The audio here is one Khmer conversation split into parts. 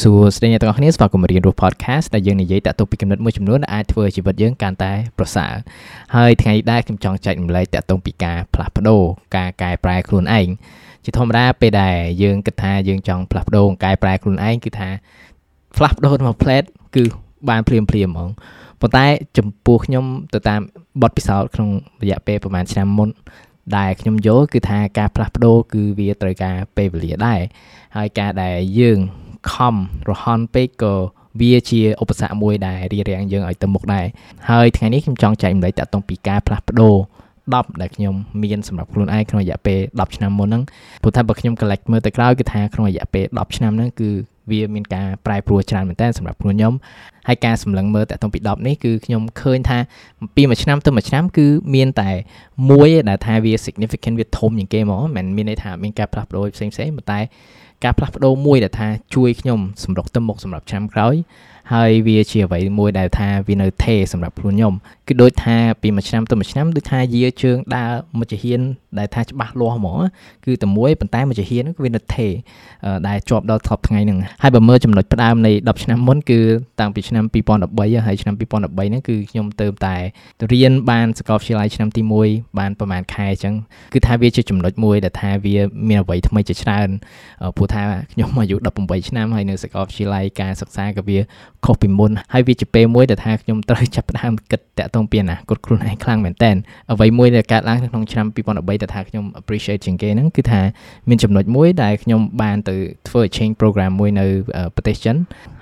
សួស្តីអ្នកទាំងអស់គ្នាស្វាគមន៍មករៀនរស់ podcast ដែលយើងនិយាយតាក់ទងពីគំនិតមួយចំនួនដែលអាចធ្វើជីវិតយើងកាន់តែប្រសើរហើយថ្ងៃនេះដែរខ្ញុំចង់ចែករំលែកតាក់ទងពីការផ្លាស់ប្ដូរការកែប្រែខ្លួនឯងជាធម្មតាពេលដែលយើងគិតថាយើងចង់ផ្លាស់ប្ដូរកែប្រែខ្លួនឯងគឺថាផ្លាស់ប្ដូរមក plate គឺបានភ្លាមភ្លាមហ្មងប៉ុន្តែចំពោះខ្ញុំទៅតាមបទពិសោធន៍ក្នុងរយៈពេលប្រហែលឆ្នាំមុនដែលខ្ញុំយល់គឺថាការផ្លាស់ប្ដូរគឺវាត្រូវការពេលវេលាដែរហើយការដែលយើង ខំរហ័នពេកក៏វាជាឧបសគ្គមួយដែលរារាំងយើងឲ្យទៅមុខដែរហើយថ្ងៃនេះខ្ញុំចង់ចែករំលែកតាក់ទងពីការផ្លាស់ប្ដូរ10ដែលខ្ញុំមានសម្រាប់ខ្លួនឯងក្នុងរយៈពេល10ឆ្នាំមុនហ្នឹងព្រោះថាបើខ្ញុំ collect មើលទៅក្រោយគឺថាក្នុងរយៈពេល10ឆ្នាំហ្នឹងគឺវាមានការប្រែប្រួលច្រើនមែនតើសម្រាប់ខ្លួនខ្ញុំហើយការសម្លឹងមើលតាក់ទងពី10នេះគឺខ្ញុំឃើញថាពីមួយឆ្នាំទៅមួយឆ្នាំគឺមានតែមួយដែលថាវា significant វាធំជាងគេហ្មងមិនមានន័យថាមានការផ្លាស់ប្ដូរផ្សេងៗប៉ុន្តែ ការផ្លាស់ប្ដូរមួយដែលថាជួយខ្ញុំសម្រុកទៅមុខសម្រាប់ឆ្នាំក្រោយហើយវាជាអ្វីមួយដែលថាវានៅថេសម្រាប់ខ្លួនខ្ញុំគឺដូចថាពីមួយឆ្នាំទៅមួយឆ្នាំដូចថាយាជើងដើរមួយចាហ៊ានដែលថាច្បាស់លាស់ហ្មងគឺតែមួយប៉ុន្តែមួយចាហ៊ានគឺវានៅថេដែលជាប់ដល់ថប់ថ្ងៃហ្នឹងហើយបើមើលចំណុចផ្ដើមនៃ10ឆ្នាំមុនគឺតាំងពីឆ្នាំ2013ហើយឆ្នាំ2013ហ្នឹងគឺខ្ញុំទៅតែរៀនបានសាកលវិទ្យាល័យឆ្នាំទី1បានប្រហែលខែអញ្ចឹងគឺថាវាជាចំណុចមួយដែលថាវាមានអ្វីថ្មីជាច្រើនព្រោះថាខ្ញុំអាយុ18ឆ្នាំហើយនៅសាកលវិទ្យាល័យការសិក្សាក៏វាខុសពីមុនហើយវាជាពេលមួយដែលថាខ្ញុំត្រូវចាប់ផ្ដើមគិតតាក់ទងពីអនាគតខ្លួនឯងខ្លាំងមែនតើអ្វីមួយដែលកើតឡើងក្នុងឆ្នាំ2013ដែលថាខ្ញុំ appreciate ជាងគេហ្នឹងគឺថាមានចំណុចមួយដែលខ្ញុំបានទៅធ្វើ exchange program មួយនៅប្រទេសចិន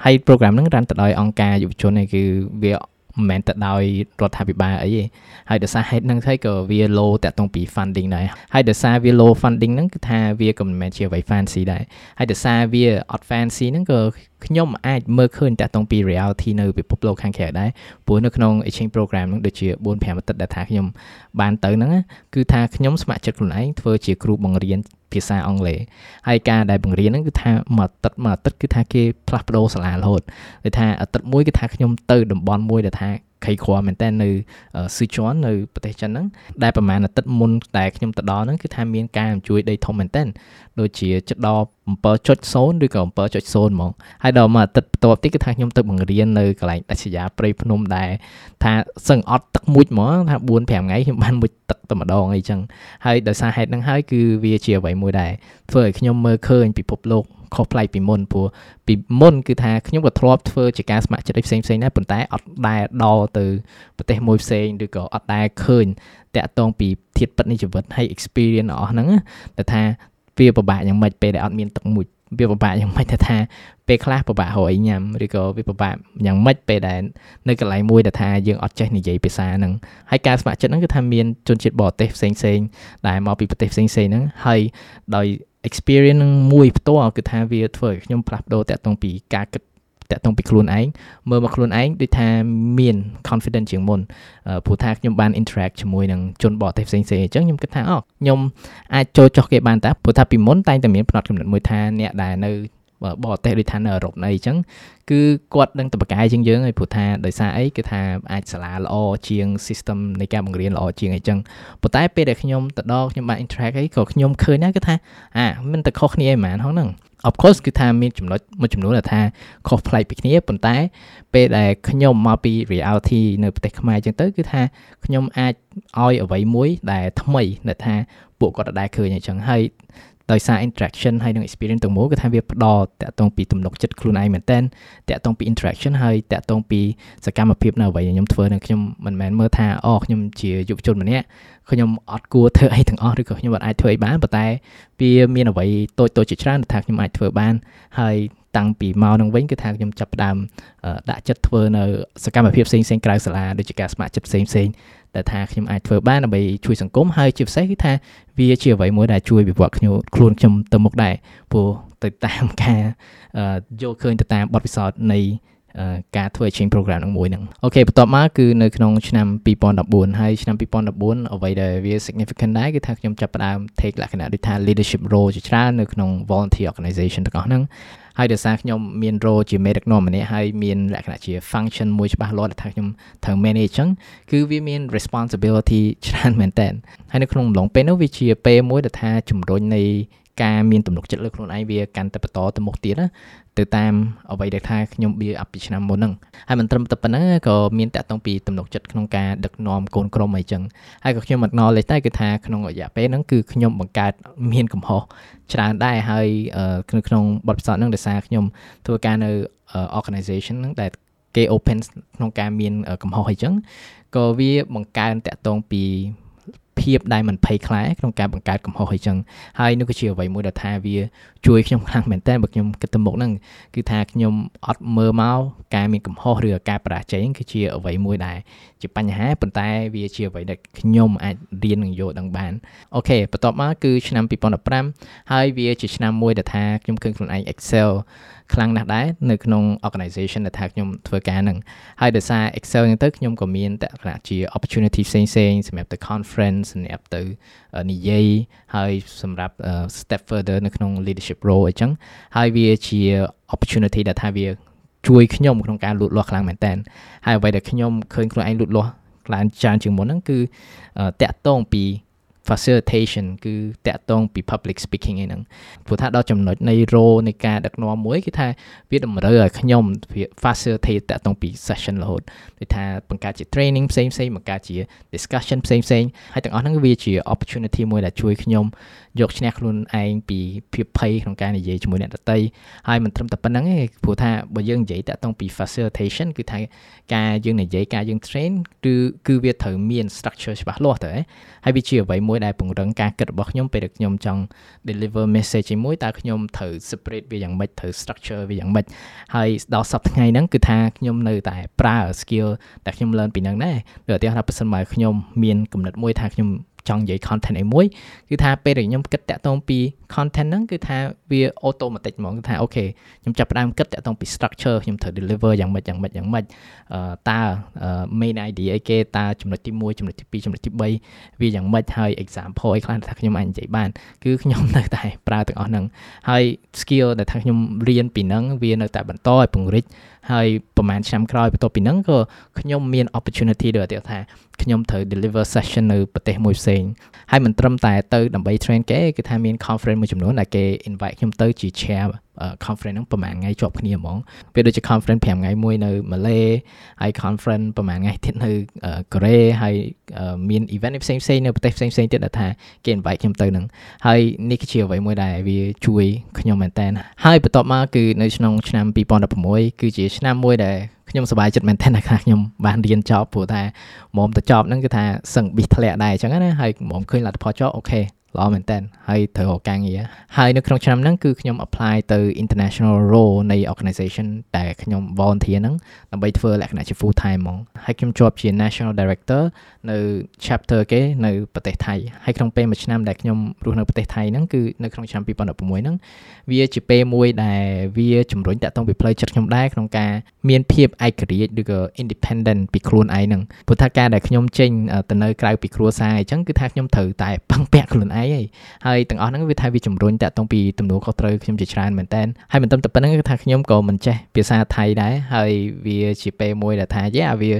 ហើយ program ហ្នឹងរ៉ាន់ទៅដោយអង្គការយុវជនឯគឺវា មិនមែនទៅដោយរដ្ឋាភិបាលអីទេហើយដោយសារហេតុហ្នឹងទៅក៏វា low តាក់ទងពី funding ដែរហើយដោយសារវា low funding ហ្នឹងគឺថាវាក៏មិនមែនជាអ្វី fancy ដែរហើយដោយសារវាអត់ fancy ហ្នឹងក៏ខ្ញុំអាចមើលឃើញតាក់ទងពី reality នៅពិភពលោកខាងក្រៅដែរព្រោះនៅក្នុង exchange program ហ្នឹងដូចជា4 5អាទិត្យដែលថាខ្ញុំបានទៅហ្នឹងគឺថាខ្ញុំស្ម័គ្រចិត្តខ្លួនឯងធ្វើជាគ្រូបង្រៀនភាសាអង់គ្លេសហើយការដែលបង្រៀនហ្នឹងគឺថាមួយអាទិត្យមួយអាទិត្យគឺថាគេផ្លាស់ប្ដូរសាលារហូតដូចថាអាទិត្យមួយគឺថាខ្ញុំទៅតំបន់មួយដែលថា ខៃក្រមែនតើនៅស៊ឺជွန်នៅប្រទេសចិនហ្នឹងដែលប្រហែលអាទិត្យមុនតែខ្ញុំទៅដល់ហ្នឹងគឺថាមានការអញ្ជើញដីធំមែនតើដូចជាជិតដល់7.0ឬក៏7.0ហ្មងហើយដល់មួយអាទិត្យបន្ទាប់ទៀតគឺថាខ្ញុំទៅបង្រៀននៅកន្លែងដាច់ស្រយាលព្រៃភ្នំដែលថាសឹងអត់ទឹកមួយហ្មងថា4 5ថ្ងៃខ្ញុំបានមួយទឹកតែម្ដងអីចឹងហើយដោយសារហេតុហ្នឹងហើយគឺវាជាអ្វីមួយដែរធ្វើឲ្យខ្ញុំមើលឃើញពិភពលោក ខុសប្លែកពីមុនព្រោះពីមុនគឺថាខ្ញុំក៏ធ្លាប់ធ្វើជាការស្ម័គ្រចិត្តផ្សេងផ្សេងដែរប៉ុន្តែអត់ដែលដល់ទៅប្រទេសមួយផ្សេងឬក៏អត់ដែលឃើញតាក់ទងពីធាតុពិតនៃជីវិតហើយ experience អស់ហ្នឹងតែថាវាពិបាកយ៉ាងម៉េចពេលដែលអត់មានទឹកមួយវាពិបាកយ៉ាងម៉េចទៅថាពេលខ្លះពិបាករកអីញ៉ាំឬក៏វាពិបាកយ៉ាងម៉េចពេលដែលនៅកន្លែងមួយដែលថាយើងអត់ចេះនិយាយភាសាហ្នឹងហើយការស្ម័គ្រចិត្តហ្នឹងគឺថាមានជនជាតិបរទេសផ្សេងផ្សេងដែលមកពីប្រទេសផ្សេងផ្សេងហ្នឹងហើយដោយ experience នឹងមួយផ្ទាល់គឺថាវាធ្វើឲ្យខ្ញុំផ្លាស់ប្ដូរតាក់ទងពីការគិតតាក់ទងពីខ្លួនឯងមើលមកខ្លួនឯងដូចថាមាន confidence ជាងមុនព្រោះថាខ្ញុំបាន interact ជាមួយនឹងជនបរទេសផ្សេងៗអញ្ចឹងខ្ញុំគិតថាអូខ្ញុំអាចចូលចោះគេបានតាព្រោះថាពីមុនតែងតែមានផ្នត់កំណត់មួយថាអ្នកដែលនៅ បរទេសដូចថានៅអឺរ៉ុបនៅអីចឹងគឺគាត់នឹងតបកាយជាងយើងហើយព្រោះថាដោយសារអីគឺថាអាចសាលាល្អជាង system នៃការបង្រៀនល្អជាងអីចឹងប៉ុន្តែពេលដែលខ្ញុំទៅដល់ខ្ញុំបាន interact អីក៏ខ្ញុំឃើញដែរគឺថាអាមិនទៅខុសគ្នាអីហ្មងហ្នឹង of course គឺថាមានចំណុចមួយចំនួនដែលថាខុសប្លែកពីគ្នាប៉ុន្តែ ពេលដែលខ្ញុំមកពី reality នៅប្រទេសខ្មែរអញ្ចឹងទៅគឺថាខ្ញុំអាចឲ្យអ្វីមួយដែលថ្មីដែលថាពួកគាត់អាចឃើញអញ្ចឹងហើយ ដោយសារ interaction ហើយនឹង experience ទាំងមូលគឺថាវាផ្ដល់តាក់ទងពីទំនុកចិត្តខ្លួនឯងមែនតើតាក់ទងពី interaction ហើយតាក់ទងពីសកម្មភាពនៅអ្វីដែលខ្ញុំធ្វើនឹងខ្ញុំមិនមែនមើលថាអូខ្ញុំជាយុវជនម្នាក់ខ្ញុំអត់គួរធ្វើអីទាំងអស់ឬក៏ខ្ញុំអត់អាចធ្វើអីបានប៉ុន្តែវាមានអ្វីតូចតូចជាច្រើនថាខ្ញុំអាចធ្វើបានហើយ តាំងពីមកនឹងវិញគឺថាខ្ញុំចាប់ផ្ដើមដាក់ចិត្តធ្វើនៅសកម្មភាពផ្សេងៗក្រៅសាលាដូចជាការស្ម័គ្រចិត្តផ្សេងៗដែលថាខ្ញុំអាចធ្វើបានដើម្បីជួយសង្គមហើយជាពិសេសគឺថាវាជាអ្វីមួយដែលជួយវិវត្តខ្ញុំខ្លួនខ្ញុំទៅមុខដែរព្រោះទៅតាមការយល់ឃើញទៅតាមបទពិសោធន៍នៃការធ្វើ exchange program នឹងមួយហ្នឹងអូខេបន្ទាប់មកគឺនៅក្នុងឆ្នាំ2014ហើយឆ្នាំ2014អ្វីដែលវា significant ដែរគឺថាខ្ញុំចាប់ផ្ដើម take លក្ខណៈដូចថា leadership role ជាច្រើននៅក្នុង volunteer organization ទាំងអស់ហ្នឹង ហើយដោយសារខ្ញុំមាន role ជា medic នាំម្នាក់ហើយមានលក្ខណៈជា function មួយច្បាស់លាស់ដែលថាខ្ញុំត្រូវ manage អញ្ចឹងគឺវាមាន responsibility ច្រើនមែនតើហើយនៅក្នុងអំឡុងពេលនោះវាជាពេលមួយដែលថាជំរុញនៃការមានទំនុកចិត្តលើខ្លួនឯងវាកាន់តែបន្តទៅមុខទៀតណា ទៅតាមអ្វីដែលថាខ្ញុំបៀអាប់ពីឆ្នាំមុនហ្នឹងហើយមិនត្រឹមតែប៉ុណ្ណឹងក៏មានតាក់ទងពីទំនុកចិត្តក្នុងការដឹកនាំកូនក្រុមអីចឹងហើយក៏ខ្ញុំ acknowledge ដែរគឺថាក្នុងរយៈពេលហ្នឹងគឺខ្ញុំបង្កើតមានកំហុសច្រើនដែរហើយនៅក្នុងបទពិសោធន៍ហ្នឹងដោយសារខ្ញុំធ្វើការនៅ organization ហ្នឹងដែលគេ open ក្នុងការមានកំហុសអីចឹងក៏វាបង្កើនតាក់ទងពី ភាពដែលមិនភ័យខ្លាចក្នុងការបង្កើតកំហុសអីចឹងហើយនោះគឺជាអ្វីមួយដែលថាវាជួយខ្ញុំខ្លាំងមែនតើបើខ្ញុំគិតទៅមុខហ្នឹងគឺថាខ្ញុំអត់មើលមកការមានកំហុសឬការបរាជ័យគឺជាអ្វីមួយដែលជាបញ្ហាប៉ុន្តែវាជាអ្វីដែលខ្ញុំអាចរៀននិងយល់ដឹងបានអូខេបន្ទាប់មកគឺឆ្នាំ2015ហើយវាជាឆ្នាំមួយដែលថាខ្ញុំឃើញខ្លួនឯង Excel ខ្លាំងណាស់ដែរនៅក្នុង organization ដែលថាខ្ញុំធ្វើការហ្នឹងហើយដោយសារ Excel ហ្នឹងទៅខ្ញុំក៏មានតក្កជា opportunity ផ្សេងផ្សេងសម្រាប់ទៅ conference សម្រាប់ទៅនិយាយហើយសម្រាប់ step further នៅក្នុង leadership role អញ្ចឹងហើយវាជា opportunity ដែលថាវាជួយខ្ញុំក្នុងការលូតលាស់ខ្លាំងមែនតើហើយអ្វីដែលខ្ញុំឃើញខ្លួនឯងលូតលាស់ខ្លាំងច្រើនជាងមុនហ្នឹងគឺតាក់ទងពី facilitation គឺតាក់ទងពី public speaking ឯហ្នឹងព្រោះថាដល់ចំណុចនៃ role នៃការដឹកនាំមួយគឺថាវាតម្រូវឲ្យខ្ញុំវា facilitate តាក់ទងពី session រហូតដូចថាបង្កើតជា training ផ្សេងផ្សេងបង្កើតជា discussion ផ្សេងផ្សេងហើយទាំងអស់ហ្នឹងវាជា opportunity មួយដែលជួយខ្ញុំយកឈ្នះខ្លួនឯងពីភាពភ័យក្នុងការនិយាយជាមួយអ្នកដទៃហើយមិនត្រឹមតែប៉ុណ្្នឹងទេព្រោះថាបើយើងនិយាយតាក់ទងពី facilitation គឺថាការយើងនិយាយការយើង train គឺគឺវាត្រូវមាន structure ច្បាស់លាស់ទៅហើយវាជាអ្វីមួយដែលពង្រឹងការគិតរបស់ខ្ញុំពេលដែលខ្ញុំចង់ deliver message ជាមួយតើខ្ញុំត្រូវ separate វាយ៉ាងម៉េចត្រូវ structure វាយ៉ាងម៉េចហើយដល់សប្តាហ៍ថ្ងៃហ្នឹងគឺថាខ្ញុំនៅតែប្រើ skill ដែលខ្ញុំ learn ពីហ្នឹងដែរដូចឧទាហរណ៍ថាបើសិនបើខ្ញុំមានគំនិតមួយថាខ្ញុំ ចង់និយាយ content អីមួយគឺថាពេលដែលខ្ញុំគិតតាក់ទងពី content ហ្នឹងគឺថាវា automatic ហ្មងគឺថាអូខេខ្ញុំចាប់ផ្ដើមគិតតាក់ទងពី structure ខ្ញុំត្រូវ deliver យ៉ាងម៉េចយ៉ាងម៉េចយ៉ាងម៉េចតើ main idea អីគេតើចំណុចទី1ចំណុចទី2ចំណុចទី3វាយ៉ាងម៉េចហើយ example អីខ្លះថាខ្ញុំអាចនិយាយបាន គឺខ្ញុំនៅតែប្រើទាំងអស់ហ្នឹងហើយ skill ដែលថាខ្ញុំរៀនពីហ្នឹងវានៅតែបន្តឲ្យពង្រីក ហើយប្រហែលឆ្នាំក្រោយបន្ទាប់ពីហ្នឹងក៏ខ្ញុំមាន opportunity ដូចថាខ្ញុំត្រូវ deliver session នៅប្រទេសមួយផ្សេងហើយមិនត្រឹមតែទៅដើម្បី train គេគឺថាមាន conference មួយចំនួនដែលគេ invite ខ្ញុំទៅជា chair conference ហ្នឹងប្រហែលថ្ងៃជាប់គ្នាហ្មងវាដូចជា conference 5ថ្ងៃមួយនៅម៉ាឡេហើយ conference ប្រហែលថ្ងៃទៀតនៅកូរ៉េហើយមាន event ផ្សេងផ្សេងនៅប្រទេសផ្សេងផ្សេងទៀតដែលថាគេ invite ខ្ញុំទៅហ្នឹងហើយនេះគឺជាអ្វីមួយដែលវាជួយខ្ញុំមែនតើហើយបន្ទាប់មកគឺនៅក្នុងឆ្នាំ2016គឺជាឆ្នាំមួយដែលខ្ញុំសប្បាយចិត្តមែនទែនថាខ្ញុំបានរៀនចប់ព្រោះថាមុំទៅចប់ហ្នឹងគឺថាសឹងប៊ីធ្លាក់ដែរអញ្ចឹងណាហើយមុំឃើញលទ្ធផលចប់អូខេ ល្អមែនតើហើយត្រូវរកការងារហើយនៅក្នុងឆ្នាំហ្នឹងគឺខ្ញុំ apply ទៅ international role នៃ organization ដែលខ្ញុំ volunteer ហ្នឹងដើម្បីធ្វើលក្ខណៈជា full time ហ្មងហើយខ្ញុំជាប់ជា national director នៅ chapter គេនៅប្រទេសថៃហើយក្នុងពេលមួយឆ្នាំដែលខ្ញុំរស់នៅប្រទេសថៃហ្នឹងគឺនៅក្នុងឆ្នាំ2016ហ្នឹងវាជាពេលមួយដែលវាជំរុញតាក់ទងពីផ្លូវចិត្តខ្ញុំដែរក្នុងការមានភាពឯករាជ្យឬក៏ independent ពីខ្លួនឯងហ្នឹងព្រោះថាការដែលខ្ញុំចេញទៅនៅក្រៅពីគ្រួសារអញ្ចឹងគឺថាខ្ញុំត្រូវតែពឹងពាក់ខ្លួនឯងហីហើយទាំងអស់ហ្នឹងវាថាវាជំរុញតាក់ទងពីទំនួលខុសត្រូវខ្ញុំជាច្រើនមែនតើហើយមិនត្រឹមតែប៉ុណ្្នឹងគឺថាខ្ញុំក៏មិនចេះភាសាថៃដែរហើយវាជាពេលមួយដែលថាយេវា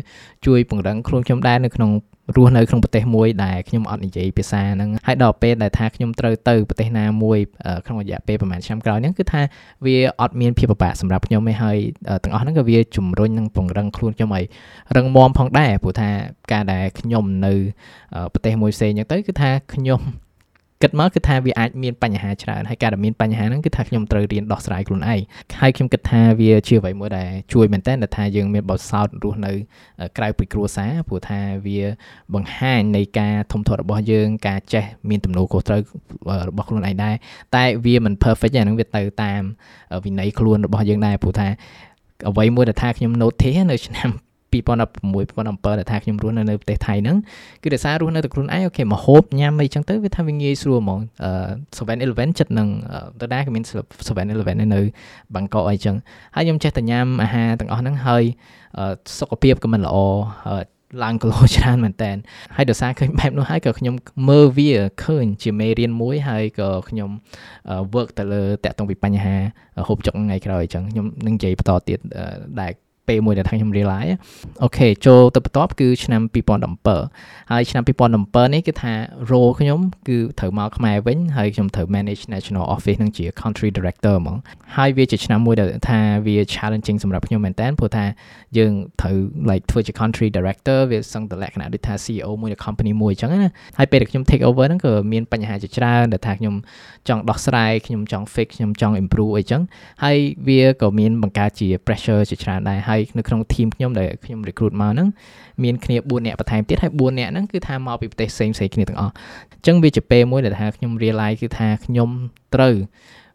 ជួយពង្រឹងខ្លួនខ្ញុំដែរនៅក្នុងរស់នៅក្នុងប្រទេសមួយដែលខ្ញុំអត់និយាយភាសាហ្នឹងហើយដល់ពេលដែលថាខ្ញុំត្រូវទៅប្រទេសណាមួយក្នុងរយៈពេលប្រហែលឆ្នាំក្រោយហ្នឹងគឺថាវាអត់មានភាពពិបាកសម្រាប់ខ្ញុំទេហើយទាំងអស់ហ្នឹងក៏វាជំរុញនិងពង្រឹងខ្លួនខ្ញុំឲ្យរឹងមាំផងដែរព្រោះថាការដែលខ្ញុំនៅប្រទេសមួយផ្សេងអញ្ចឹងទៅគឺថាខ្ញុំ គិតមកគឺថាវាអាចមានបញ្ហាច្រើនហើយការដែលមានបញ្ហាហ្នឹងគឺថាខ្ញុំត្រូវរៀនដោះស្រាយខ្លួនឯងហើយខ្ញុំគិតថាវាជាអ្វីមួយដែលជួយមែនតើថាយើងមានបទសោតរស់នៅក្រៅពីគ្រួសារព្រោះថាវាបង្ហាញនៃការធំធាត់របស់យើង ការចេះមានទំនួលខុសត្រូវរបស់ខ្លួនឯងដែរតែវាមិន perfect ទេហ្នឹងវាទៅតាមវិន័យខ្លួនរបស់យើងដែរព្រោះថាអ្វីមួយដែលថាខ្ញុំ notice នៅឆ្នាំ 2016 2017ដែលថាខ្ញុំរស់នៅនៅប្រទេសថៃហ្នឹងគឺដោយសាររស់នៅតែខ្លួនឯងអូខេមកហូបញ៉ាំអីចឹងទៅវាថាវាងាយស្រួលហ្មងអឺ 7-Eleven ចិត្តនឹងទៅដែរក៏មាន 7-Eleven នៅបាងកកអីចឹងហើយខ្ញុំចេះតែញ៉ាំអាហារទាំងអស់ហ្នឹងហើយសុខភាពក៏មិនល្អឡើងគីឡូច្រើនមែនតើហើយដោយសារឃើញបែបនោះហើយក៏ខ្ញុំមើលវាឃើញជាមេរៀនមួយហើយក៏ខ្ញុំ work ទៅលើតាក់ទងពីបញ្ហាហូបចុកថ្ងៃក្រោយអញ្ចឹងខ្ញុំនឹងនិយាយបន្តទៀតដែល ពេលមួយដែលថាខ្ញុំ realize អូខេចូលទៅបន្ទាប់គឺឆ្នាំ2017ហើយឆ្នាំ2017នេះគឺថា role ខ្ញុំគឺត្រូវមកខ្មែរវិញហើយខ្ញុំត្រូវ manage national office នឹងជា country director ហ្មងហើយវាជាឆ្នាំមួយដែលថាវា challenging សម្រាប់ខ្ញុំមែនតើព្រោះថាយើងត្រូវ like ធ្វើជា country director វាសឹងតែលក្ខណៈដូចថា CEO មួយនៃ company មួយអញ្ចឹងណាហើយពេលដែលខ្ញុំ take over ហ្នឹងក៏មានបញ្ហាជាច្រើនដែលថាខ្ញុំចង់ដោះស្រាយខ្ញុំចង់ fix ខ្ញុំចង់ improve អីចឹងហើយវាក៏មានបង្កើតជា pressure ជាច្រើនដែរហើយនៅក្នុង team ខ្ញុំដែលខ្ញុំ recruit មកហ្នឹងមានគ្នា4នាក់បន្ថែមទៀតហើយ4នាក់ហ្នឹងគឺថាមកពីប្រទេសផ្សេងផ្សេងគ្នាទាំងអស់អញ្ចឹងវាជាពេលមួយដែលថាខ្ញុំ realize គឺថាខ្ញុំត្រូវ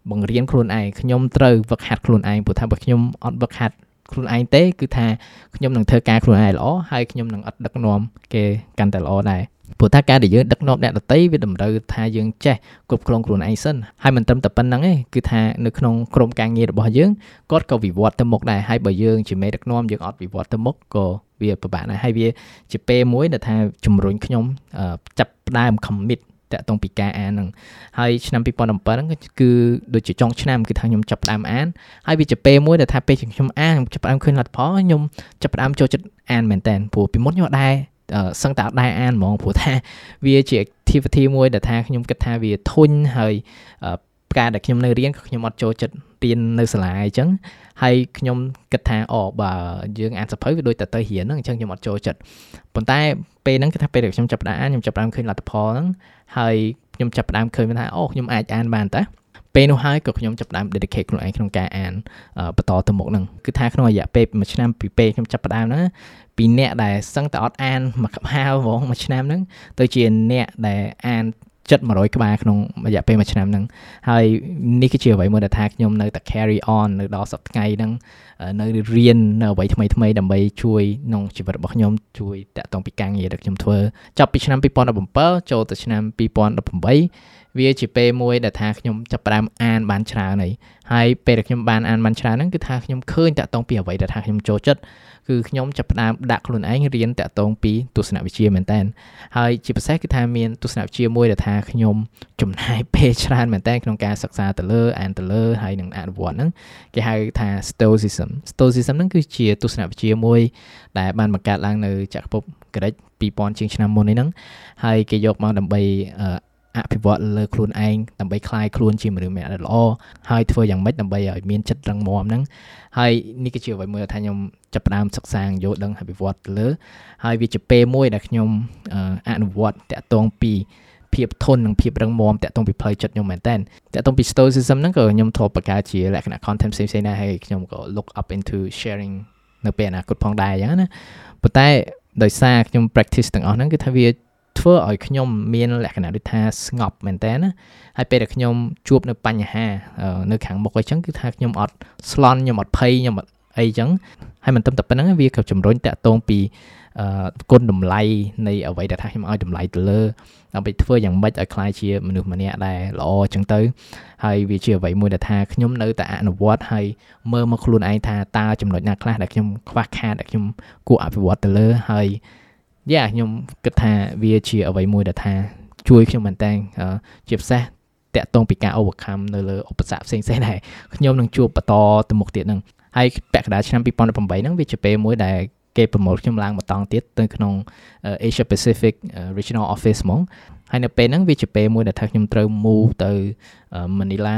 បង្រៀនខ្លួនឯងខ្ញុំត្រូវវឹកហាត់ខ្លួនឯងព្រោះថាបើខ្ញុំអត់វឹកហាត់ខ្លួនឯងទេគឺថាខ្ញុំនឹងធ្វើការខ្លួនឯងល្អហើយខ្ញុំនឹងអត់ដឹកនាំគេកាន់តែល្អដែរ ព្រោះថាការដែលយើងដឹកនាំអ្នកដតីវាតម្រូវថាយើងចេះគ្រប់គ្រងខ្លួនឯងសិនហើយមិនត្រឹមតែប៉ុណ្្នឹងទេគឺថានៅក្នុងក្រុមការងាររបស់យើងគាត់ក៏វិវត្តទៅមុខដែរហើយបើយើងជាមេដឹកនាំយើងអត់វិវត្តទៅមុខក៏វាពិបាកដែរហើយវាជាពេលមួយដែលថាជំរុញខ្ញុំចាប់ផ្ដើម commit តាក់ទងពីការអានហ្នឹងហើយឆ្នាំ2017ហ្នឹងគឺដូចជាចុងឆ្នាំគឺថាខ្ញុំចាប់ផ្ដើមអានហើយវាជាពេលមួយដែលថាពេលខ្ញុំអានចាប់ផ្ដើមឃើញលទ្ធផលខ្ញុំចាប់ផ្ដើមចូលចិត្តអានមែនតើព្រោះពីមុនខ្ញុំអត់ដែរ សឹងតែអត់ដែរអានហ្មងព្រោះថាវាជា activity មួយដែលថាខ្ញុំគិតថាវាធុញហើយការដែលខ្ញុំនៅរៀនក៏ខ្ញុំអត់ចូលចិត្តរៀននៅសាលាអញ្ចឹងហើយខ្ញុំគិតថាអូបើយើងអានសភៅវាដូចតែទៅរៀនហ្នឹងអញ្ចឹងខ្ញុំអត់ចូលចិត្តប៉ុន្តែពេលហ្នឹងគឺថាពេលដែលខ្ញុំចាប់ផ្ដើមអានខ្ញុំចាប់ផ្ដើមឃើញលទ្ធផលហ្នឹងហើយខ្ញុំចាប់ផ្ដើមឃើញថាអូខ្ញុំអាចអានបានតើពេលនោះហើយក៏ខ្ញុំចាប់ផ្ដើម dedicate ខ្លួនឯងក្នុងការអានបន្តទៅមុខហ្នឹងគឺថាក្នុងរយៈពេលមួយឆ្នាំពីពេលខ្ញុំចាប់ផ្ដើមហ្នឹង ពីអ្នកដែលសឹងតែអត់អានមួយក្បាលហ្មងមួយឆ្នាំហ្នឹងទៅជាអ្នកដែលអានចិត្ត100ក្បាលក្នុងរយៈពេលមួយឆ្នាំហ្នឹងហើយនេះគឺជាអ្វីមួយដែលថាខ្ញុំនៅតែ carry on នៅដល់សប្តាហ៍ហ្នឹងនៅរៀននៅអ្វីថ្មីថ្មីដើម្បីជួយក្នុងជីវិតរបស់ខ្ញុំជួយតាក់ទងពីការងារដែលខ្ញុំធ្វើចាប់ពីឆ្នាំ2017ចូលទៅឆ្នាំ2018 វាជាពេលមួយដែលថាខ្ញុំចាប់ផ្ដើមអានបានច្រើនហើយហើយពេលដែលខ្ញុំបានអានបានច្រើនហ្នឹងគឺថាខ្ញុំឃើញតាក់ទងពីអ្វីដែលថាខ្ញុំចូលចិត្តគឺខ្ញុំចាប់ផ្ដើមដាក់ខ្លួនឯងរៀនតាក់ទងពីទស្សនវិជ្ជាមែនតើហើយជាពិសេសគឺថាមានទស្សនវិជ្ជាមួយដែលថាខ្ញុំចំណាយពេលច្រើនមែនតើក្នុងការសិក្សាទៅលើអានទៅលើហើយនឹងអនុវត្តហ្នឹងគេហៅថា Stoicism Stoicism ហ្នឹងគឺជាទស្សនវិជ្ជាមួយដែលបានបង្កើតឡើងនៅចក្រភពក្រិច2000ជាងឆ្នាំមុននេះហ្នឹងហើយគេយកមកដើម្បី អភិវឌ្ឍលើខ្លួនឯងដើម្បីคลายខ្លួនជាមនុស្សម្នាក់ដែលល្អហើយធ្វើយ៉ាងម៉េចដើម្បីឲ្យមានចិត្តរឹងមាំហ្នឹងហើយនេះគឺជាអ្វីមួយដែលថាខ្ញុំចាប់ផ្ដើមសិក្សាយល់ដឹងហើយវិវត្តទៅលើហើយវាជាពេលមួយដែលខ្ញុំអនុវត្តតាក់ទងពីភាពធន់និងភាពរឹងមាំតាក់ទងពីផ្លូវចិត្តខ្ញុំមែនតើតាក់ទងពី stoicism ហ្នឹងក៏ខ្ញុំធ្លាប់បង្កើតជាលក្ខណៈ content ផ្សេងៗដែរហើយខ្ញុំក៏ look up into sharing នៅពេលអនាគតផងដែរអញ្ចឹងណាប៉ុន្តែដោយសារខ្ញុំ practice ទាំងអស់ហ្នឹងគឺថាវា ធ្វើឲ្យខ្ញុំមានលក្ខណៈដូចថាស្ងប់មែនតើណាហើយពេលដែលខ្ញុំជួបនៅបញ្ហានៅខាងមុខអីចឹងគឺថាខ្ញុំអត់ស្លន់ខ្ញុំអត់ភ័យខ្ញុំអត់អីចឹងហើយមិនត្រឹមតែប៉ុណ្្នឹងវាក៏ជំរុញតាក់ទងពីគុណតម្លៃនៃអ្វីដែលថាខ្ញុំឲ្យតម្លៃទៅលើដើម្បីធ្វើយ៉ាងម៉េចឲ្យខ្លាយជាមនុស្សម្នាក់ដែលល្អចឹងទៅហើយវាជាអ្វីមួយដែលថាខ្ញុំនៅតែអនុវត្តហើយមើលមកខ្លួនឯងថាតើចំណុចណាខ្លះដែលខ្ញុំខ្វះខាតដែលខ្ញុំគួរអភិវឌ្ឍទៅលើហើយ យ៉ាខ្ញុំគិតថាវាជាអ្វីមួយដែលថាជួយខ្ញុំមែនតើជាពិសេសតាក់ទងពីការ overcome នៅលើឧបសគ្គផ្សេងៗដែរខ្ញុំនឹងជួបបន្តទៅមុខទៀតហ្នឹងហើយពាក់កណ្ដាលឆ្នាំ2018ហ្នឹងវាជាពេលមួយដែលគេប្រមូលខ្ញុំឡើងបន្តទៀតទៅក្នុង Asia Pacific Regional Office ហ្មង ហើយនៅពេលហ្នឹងវាជាពេលមួយដែលថាខ្ញុំត្រូវ move ទៅ Manila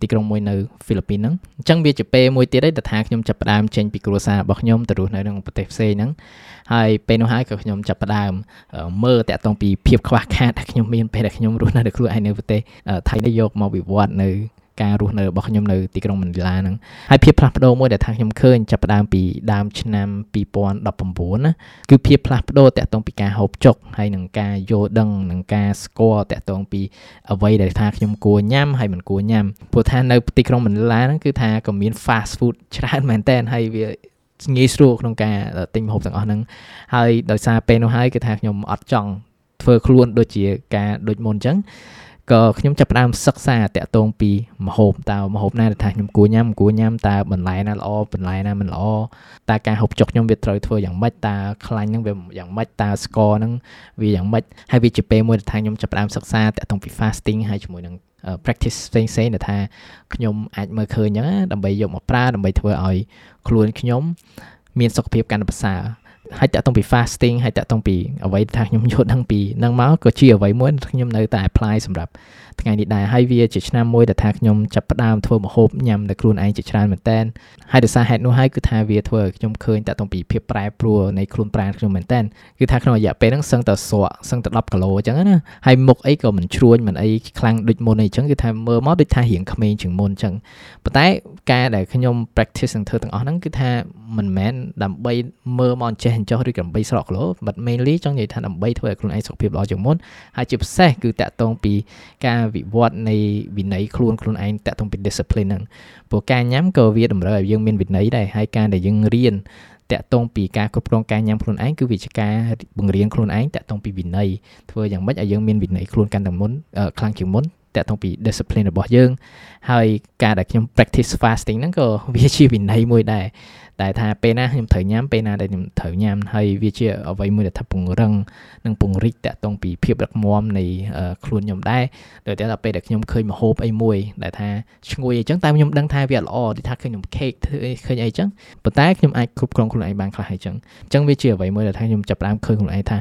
ទីក្រុងមួយនៅហ្វីលីពីនហ្នឹងអញ្ចឹងវាជាពេលមួយទៀតដែលថាខ្ញុំចាប់ផ្ដើមចេញពីគ្រួសាររបស់ខ្ញុំទៅរស់នៅក្នុងប្រទេសផ្សេងហ្នឹងហើយពេលនោះហើយក៏ខ្ញុំចាប់ផ្ដើមមើលតាក់ទងពីភាពខ្វះខាតដែលខ្ញុំមានពេលដែលខ្ញុំរស់នៅខ្លួនឯងនៅប្រទេសថៃនេះយកមកវិវត្តនៅ ការរស់នៅរបស់ខ្ញុំនៅទីក្រុងមនីឡាហ្នឹងហើយភាពផ្លាស់ប្ដូរមួយដែលថាខ្ញុំឃើញចាប់ផ្ដើមពីដើមឆ្នាំ2019ណាគឺភាពផ្លាស់ប្ដូរតាក់ទងពីការហូបចុកហើយនឹងការយល់ដឹងនឹងការស្គាល់តាក់ទងពីអ្វីដែលថាខ្ញុំគួរញ៉ាំហើយមិនគួរញ៉ាំព្រោះថានៅទីក្រុងមនីឡាហ្នឹងគឺថាក៏មាន fast food ច្រើនមែនតើហើយវាងាយស្រួលក្នុងការទិញម្ហូបទាំងអស់ហ្នឹងហើយដោយសារពេលនោះហើយគឺថាខ្ញុំអត់ចង់ធ្វើខ្លួនដូចជាការដូចមុនអញ្ចឹង ក៏ខ្ញុំចាប់ផ្ដើមសិក្សាតាក់ទងពីម្ហូបតើម្ហូបណាដែលថាខ្ញុំគួរញ៉ាំគួរញ៉ាំតើបន្លែណាល្អបន្លែណាមិនល្អតើការហូបចុកខ្ញុំវាត្រូវធ្វើយ៉ាងម៉េចតើខ្លាញ់ហ្នឹងវាយ៉ាងម៉េចតើស្ករហ្នឹងវាយ៉ាងម៉េចហើយវាជាពេលមួយដែលថាខ្ញុំចាប់ផ្ដើមសិក្សាតាក់ទងពី fasting ហើយជាមួយនឹង practice ផ្សេងផ្សេងដែលថាខ្ញុំអាចមើលឃើញអញ្ចឹងដើម្បីយកមកប្រើដើម្បីធ្វើឲ្យខ្លួនខ្ញុំមានសុខភាពកាន់តែប្រសើរ ហើយតាក់ទងពី fasting ហើយតាក់ទងពីអ្វីថាខ្ញុំយល់ដឹងពីនឹងមកក៏ជាអ្វីមួយខ្ញុំនៅតែ apply សម្រាប់ ថ្ងៃនេះដែរហើយវាជាឆ្នាំមួយដែលថាខ្ញុំចាប់ផ្ដើមធ្វើម្ហូបញ៉ាំដោយខ្លួនឯងជាច្រើនមែនតើហើយដោយសារហេតុនោះហើយគឺថាវាធ្វើឲ្យខ្ញុំឃើញតាក់ទងពីភាពប្រែប្រួលនៃខ្លួនប្រាណខ្ញុំមែនតើគឺថាក្នុងរយៈពេលហ្នឹងសឹងតែស្រកសឹងតែ10គីឡូអញ្ចឹងណាហើយមុខអីក៏មិនជ្រួញមិនអីខ្លាំងដូចមុនអីអញ្ចឹងគឺថាមើលមកដូចថារៀងក្មេងជាងមុនអញ្ចឹងប៉ុន្តែការដែលខ្ញុំ practice នឹងធ្វើទាំងអស់ហ្នឹងគឺថាមិនមែនដើម្បីមើលមកចេះអញ្ចោះឬក៏ដើម្បីស្រកគីឡូ but mainly ចង់និយាយថាដើម្បីធ្វើឲ្យខ្លួនឯងសុខភាពល្អជាងមុនហើយជាពិសេសគឺតាក់ទងពីការវិវត្តនៃវិន័យខ្លួនខ្លួនឯងតាក់ទងពី discipline ហ្នឹងព្រោះការញ៉ាំក៏វាតម្រូវឲ្យយើងមានវិន័យដែរហើយការដែលយើងរៀនតាក់ទងពីការគ្រប់គ្រងការញ៉ាំខ្លួនឯងគឺវាជាការបង្រៀនខ្លួនឯងតាក់ទងពីវិន័យធ្វើយ៉ាងម៉េចឲ្យយើងមានវិន័យខ្លួនកាន់តែមុនខ្លាំងជាងមុនតាក់ទងពី discipline របស់យើងហើយការដែលខ្ញុំ practice fasting ហ្នឹងក៏វាជាវិន័យមួយដែរ តែថាពេលណាខ្ញុំត្រូវញ៉ាំពេលណាដែលខ្ញុំត្រូវញ៉ាំហើយវាជាអ្វីមួយដែលថាពង្រឹងនិងពង្រីកតាក់ទងពីភាពរឹងមាំនៃខ្លួនខ្ញុំដែរដោយតែដល់ពេលដែលខ្ញុំឃើញម្ហូបអីមួយដែលថាឈ្ងុយអីចឹងតែខ្ញុំដឹងថាវាល្អដូចថាឃើញខ្ញុំ cake ធ្វើឃើញអីចឹងប៉ុន្តែខ្ញុំអាចគ្រប់គ្រងខ្លួនឯងបានខ្លះហើយចឹងអញ្ចឹងវាជាអ្វីមួយដែលថាខ្ញុំចាប់ផ្ដើមឃើញខ្លួនឯងថា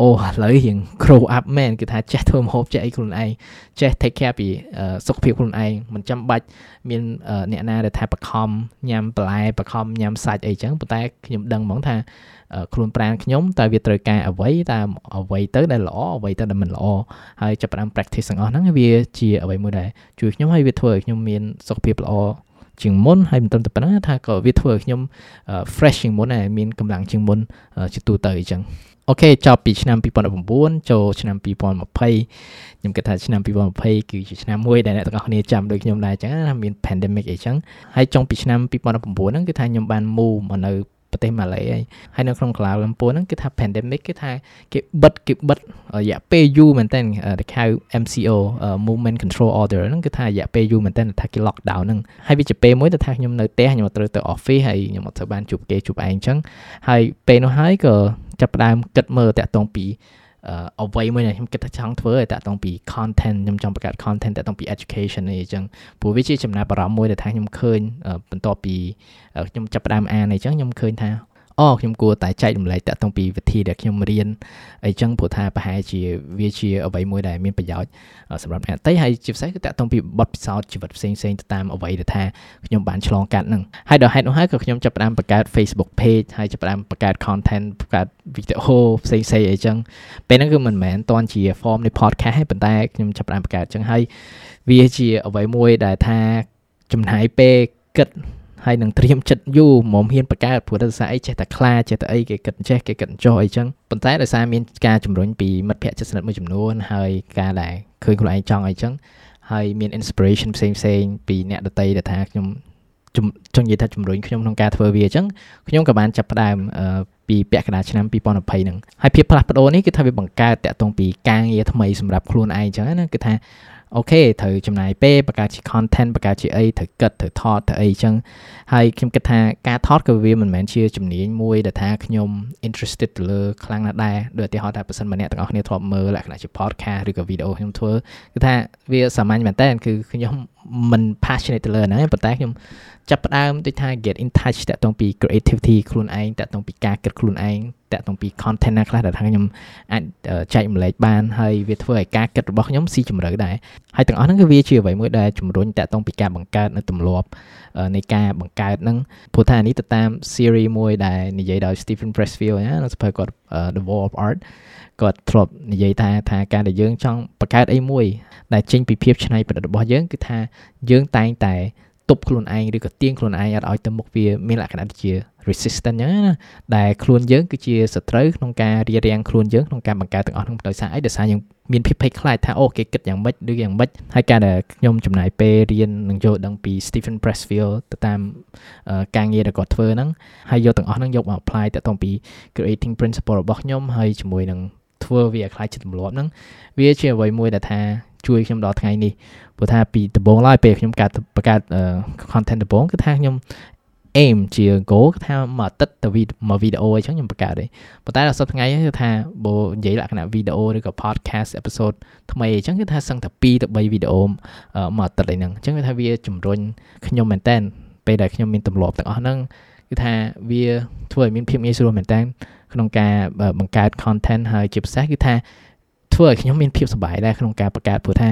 អូឥឡូវរៀង grow up មែនគឺថាចេះធ្វើម្ហូបចេះអីខ្លួនឯងចេះ take care ពីសុខភាពខ្លួនឯងមិនចាំបាច់មានអ្នកណាដែលថាបខំញ៉ាំបន្លែបខំញ៉ាំសាច់អីចឹងប៉ុន្តែខ្ញុំដឹងហ្មងថាខ្លួនប្រាណខ្ញុំតើវាត្រូវការអ្វីតើអ្វីទៅដែលល្អអ្វីទៅដែលមិនល្អហើយចាប់ផ្ដើម practice ទាំងអស់ហ្នឹងវាជាអ្វីមួយដែលជួយខ្ញុំឲ្យវាធ្វើឲ្យខ្ញុំមានសុខភាពល្អជាងមុនហើយមិនត្រឹមតែប៉ុណ្ណឹងថាក៏វាធ្វើឲ្យខ្ញុំ fresh ជាងមុនដែរមានកម្លាំងជាងមុនជាទូទៅអញ្ចឹង អូខេចប់ពីឆ្នាំ2019ចូលឆ្នាំ2020ខ្ញុំគិតថាឆ្នាំ2020គឺជាឆ្នាំមួយដែលអ្នកទាំងអស់គ្នាចាំដូចខ្ញុំដែរអញ្ចឹងណាមាន pandemic អីចឹងហើយចុងពីឆ្នាំ2019ហ្នឹងគឺថាខ្ញុំបាន move មកនៅ ប្រទេសម៉ាឡេហើយហើយនៅក្នុងកាឡាលំពួរហ្នឹងគឺថា pandemic គឺថាគេបិទគេបិទរយៈពេលយូរមែនតើដែលហៅ MCO movement control order ហ្នឹងគឺថារយៈពេលយូរមែនតើថាគេ lockdown ហ្នឹងហើយវាជាពេលមួយដែលថាខ្ញុំនៅផ្ទះខ្ញុំត្រូវទៅ office ហើយខ្ញុំអត់ត្រូវបានជួបគេជួបឯងអញ្ចឹងហើយពេលនោះហើយក៏ចាប់ផ្ដើមគិតមើលតាក់ទងពី អ្វីមួយដែលខ្ញុំគិតថាចង់ធ្វើឲ្យតាក់ទងពី content ខ្ញុំចង់បង្កើត content តាក់ទងពី education នេះអញ្ចឹងព្រោះវាជាចំណាប់អារម្មណ៍មួយដែលថាខ្ញុំឃើញបន្ទាប់ពីខ្ញុំចាប់ផ្ដើមអានអីចឹងខ្ញុំឃើញថា អូខ្ញុំគួរតែចែករំលែកតាក់ទងពីវិធីដែលខ្ញុំរៀនអីចឹងព្រោះថាប្រហែលជាវាជាអ្វីមួយដែលមានប្រយោជន៍សម្រាប់អ្នកតីហើយជាពិសេសគឺតាក់ទងពីបទពិសោធន៍ជីវិតផ្សេងផ្សេងទៅតាមអ្វីដែលថាខ្ញុំបានឆ្លងកាត់ហ្នឹងហើយដល់ហេតុនោះហើយក៏ខ្ញុំចាប់ផ្ដើមបង្កើត Facebook page ហើយចាប់ផ្ដើមបង្កើត content បង្កើតវីដេអូផ្សេងផ្សេងអីចឹងពេលហ្នឹងគឺមិនមែនតន់ជា form នៃ podcast ទេប៉ុន្តែខ្ញុំចាប់ផ្ដើមបង្កើតចឹងហើយវាជាអ្វីមួយដែលថាចំណាយពេលគិត ហើយនឹងត្រៀមចិត្តយូរមុំហ៊ានបង្កើតព្រោះដោយសារអីចេះតែខ្លាចចេះតែអីគេគិតចេះគេគិតចោះអីចឹងប៉ុន្តែដោយសារមានការជំរុញពីមិត្តភ័ក្តិជិតស្និទ្ធមួយចំនួនហើយការដែលឃើញខ្លួនឯងចង់អីចឹងហើយមាន inspiration ផ្សេងផ្សេងពីអ្នកដតីដែលថាខ្ញុំចង់និយាយថាជំរុញខ្ញុំក្នុងការធ្វើវាអញ្ចឹងខ្ញុំក៏បានចាប់ផ្ដើមពីពាក់កណ្ដាលឆ្នាំ2020ហ្នឹងហើយភាពផ្លាស់ប្ដូរនេះគឺថាវាបង្កើតតាក់ទងពីការងារថ្មីសម្រាប់ខ្លួនឯងអញ្ចឹងណាគឺថា អូខេត្រូវចំណាយពេលបង្កើតជា content បង្កើតជាអីត្រូវគិតត្រូវថតត្រូវអីចឹងហើយខ្ញុំគិតថាការថតក៏វាមិនមែនជាជំនាញមួយដែលថាខ្ញុំ interested ទៅលើខ្លាំងណាស់ដែរដូចឧទាហរណ៍ថាបើសិនម្នាក់ទាំងអស់គ្នាធ្លាប់មើលលក្ខណៈជា podcast ឬក៏ video ខ្ញុំធ្វើគឺថាវាសាមញ្ញមែនតើគឺខ្ញុំ មិន passionate ទៅលើហ្នឹងប៉ុន្តែខ្ញុំចាប់ផ្ដើមដូចថា get in touch តាក់ទងពី creativity ខ្លួនឯងតាក់ទងពីការគិតខ្លួនឯងតាក់ទងពី content ណាខ្លះដែលថាខ្ញុំអាចចែកម្លែកបានហើយវាធ្វើឲ្យការគិតរបស់ខ្ញុំស៊ីជម្រៅដែរហើយទាំងអស់ហ្នឹងគឺវាជាអ្វីមួយដែលជំរុញតាក់ទងពីការបង្កើតនៅទម្លាប់នៃការបង្កើតហ្នឹងព្រោះថានេះទៅតាម series មួយដែលនិយាយដោយ Stephen Pressfield ណានៅសភៅគាត់ The Wall of Art គាត់ធ្លាប់និយាយថាថាការដែលយើងចង់បង្កើតអីមួយដែលចេញពីភាពច្នៃប្រឌិតរបស់យើងគឺថាយើងតែងតែទប់ខ្លួនឯងឬក៏ទាញខ្លួនឯងអត់ឲ្យទៅមុខវាមានលក្ខណៈដូចជា resistant អញ្ចឹងណាដែលខ្លួនយើងគឺជាសត្រូវក្នុងការរៀបរៀងខ្លួនយើងក្នុងការបង្កើតទាំងអស់ហ្នឹងដោយសារអីដោយសារយើងមានភាពភ័យខ្លាចថាអូគេគិតយ៉ាងម៉េចឬយ៉ាងម៉េចហើយការដែលខ្ញុំចំណាយពេលរៀននឹងយកដឹងពី Stephen Pressfield ទៅតាមការងារដែលគាត់ធ្វើហ្នឹងហើយយកទាំងអស់ហ្នឹងយកមក apply ទៅទៅពី creating principle របស់ខ្ញុំហើយជាមួយនឹង ធ្វើវាឲ្យខ្លាចជាទម្លាប់ហ្នឹងវាជាអ្វីមួយដែលថាជួយខ្ញុំដល់ថ្ងៃនេះព្រោះថាពីដំបូងឡើយពេលខ្ញុំកើតបង្កើត content ដំបូងគឺថាខ្ញុំ aim ជា goal គឺថាមួយអាទិត្យទៅមួយវីដេអូអញ្ចឹងខ្ញុំបង្កើតទេប៉ុន្តែដល់សប្តាហ៍ថ្ងៃគឺថាបើនិយាយលក្ខណៈវីដេអូឬក៏ podcast episode ថ្មីអញ្ចឹងគឺថាសឹងតែ2ទៅ3វីដេអូមួយអាទិត្យអីហ្នឹងអញ្ចឹងគឺថាវាជំរុញខ្ញុំមែនតើពេលដែលខ្ញុំមានទម្លាប់ទាំងអស់ហ្នឹងគឺថាវាធ្វើឲ្យមានភាពងាយស្រួលមែនតើ ក្នុងការបង្កើត content ហើយជាពិសេសគឺថាធ្វើឲ្យខ្ញុំមានភាពសុបាយដែរក្នុងការបង្កើតព្រោះថា